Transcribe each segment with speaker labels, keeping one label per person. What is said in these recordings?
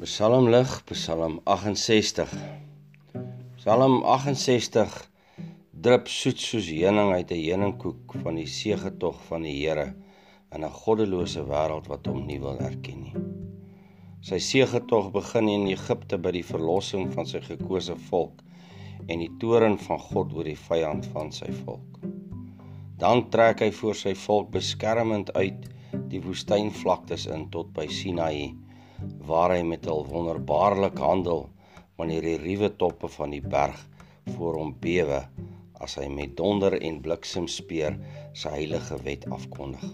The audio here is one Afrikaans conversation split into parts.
Speaker 1: Psalm lig, Psalm 68. Psalm 68 drup soet soos heuning uit 'n heuningkoek van die seëgetog van die Here in 'n goddelose wêreld wat hom nie wil erken nie. Sy seëgetog begin in Egipte by die verlossing van sy gekose volk en die toren van God oor die vyand van sy volk. Dan trek hy voor sy volk beskermend uit die woestynvlaktes in tot by Sinaï waar hy met hul wonderbaarlik handel wanneer die ruwe toppe van die berg voor hom bewe as hy met donder en bliksem speer sy heilige wet afkondig.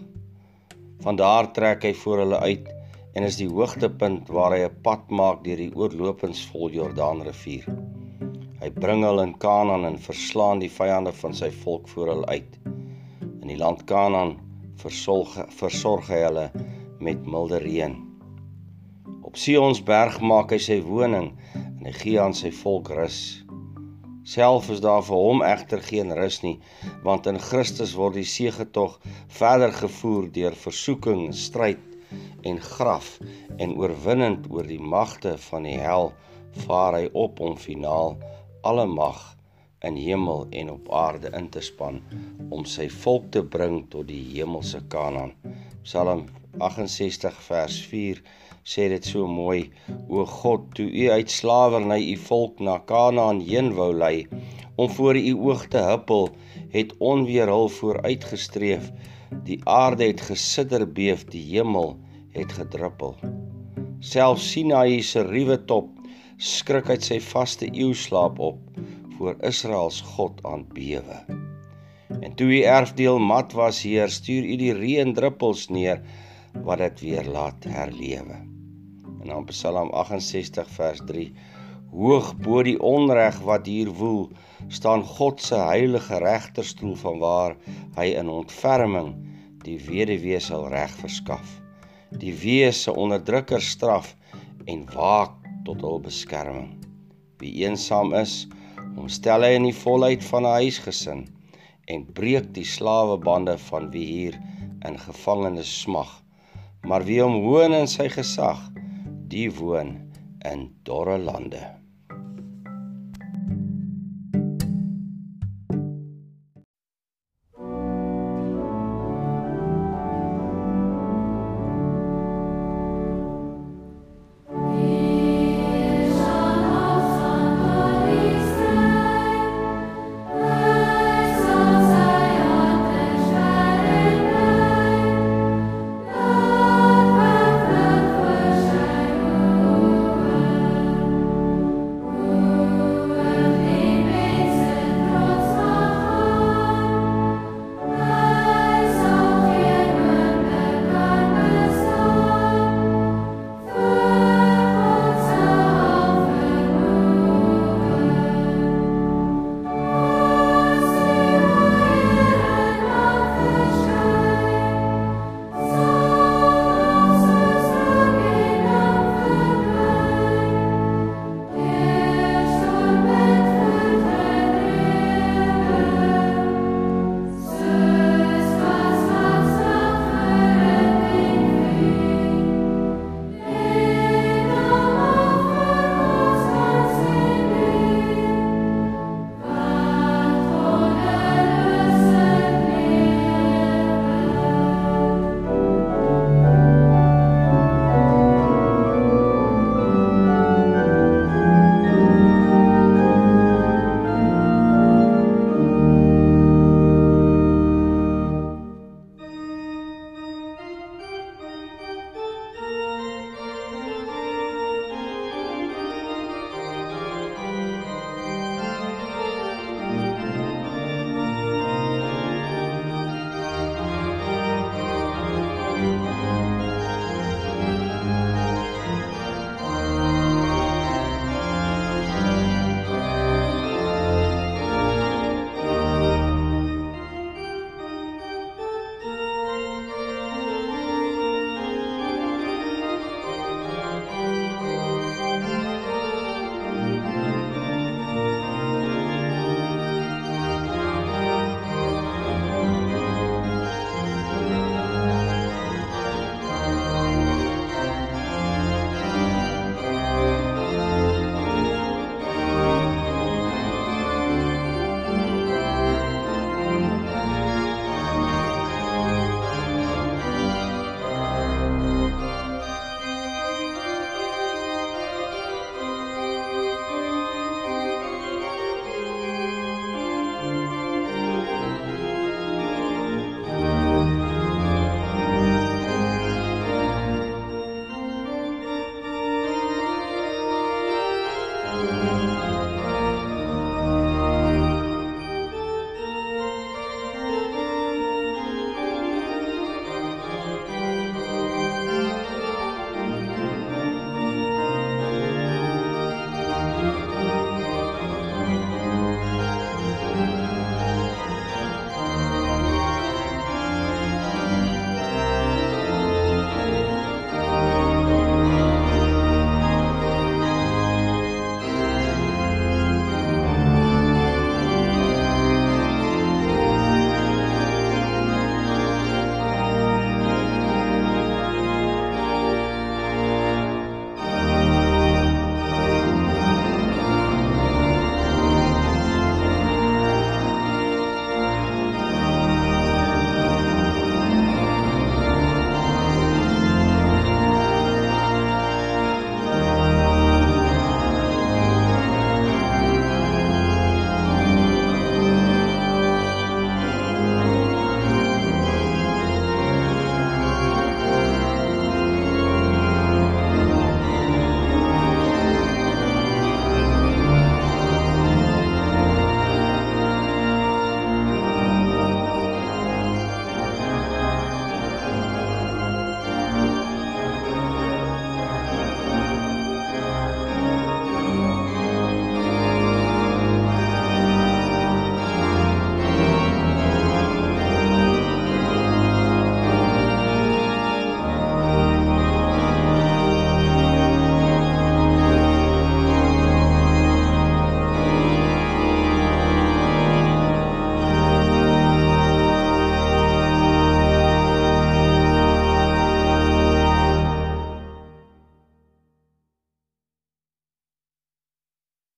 Speaker 1: Van daar trek hy voor hulle uit en is die hoogtepunt waar hy 'n pad maak deur die oorlopends vol Jordaanrivier. Hy bring hulle in Kanaan en verslaan die vyande van sy volk voor hulle uit. In die land Kanaan versorg versorg hy hulle met milde reën. Op Sionsberg maak hy sy woning en hy gee aan sy volk rus. Self is daar vir hom egter geen rus nie, want in Christus word die seëgetog verder gevoer deur versoeking, stryd en graf en oorwinnend oor die magte van die hel vaar hy op om finaal alle mag in hemel en op aarde in te span om sy volk te bring tot die hemelse Kanaan. Psalm 68 vers 4 sê dit so mooi o God toe u uit slawerny u volk na Kanaan heen wou lei om voor u oog te huppel het onweer hul vooruitgestreef. Die aarde het gesidder beef die hemel het gedruppel. Self Sinaï se ruwe top skrik uit sy vaste eeu slaap op voor Israels God aanbewe en toe u erfdeel mat was heer stuur u die reën druppels neer wat dit weer laat herlewe En dan Psalm 68 vers 3. Hoog bo die onreg wat hier woel, staan God se heilige regterstoel vanwaar hy in ontferming die weduwee sal reg verskaf. Die wees se onderdrukker straf en waak tot hul beskerming. Wie eensaam is, omstel hy in die volheid van 'n huisgesin en breek die slawebande van wie hier in gevangenes smag. Maar wie hom hoon in sy gesag, die woon in dorre lande.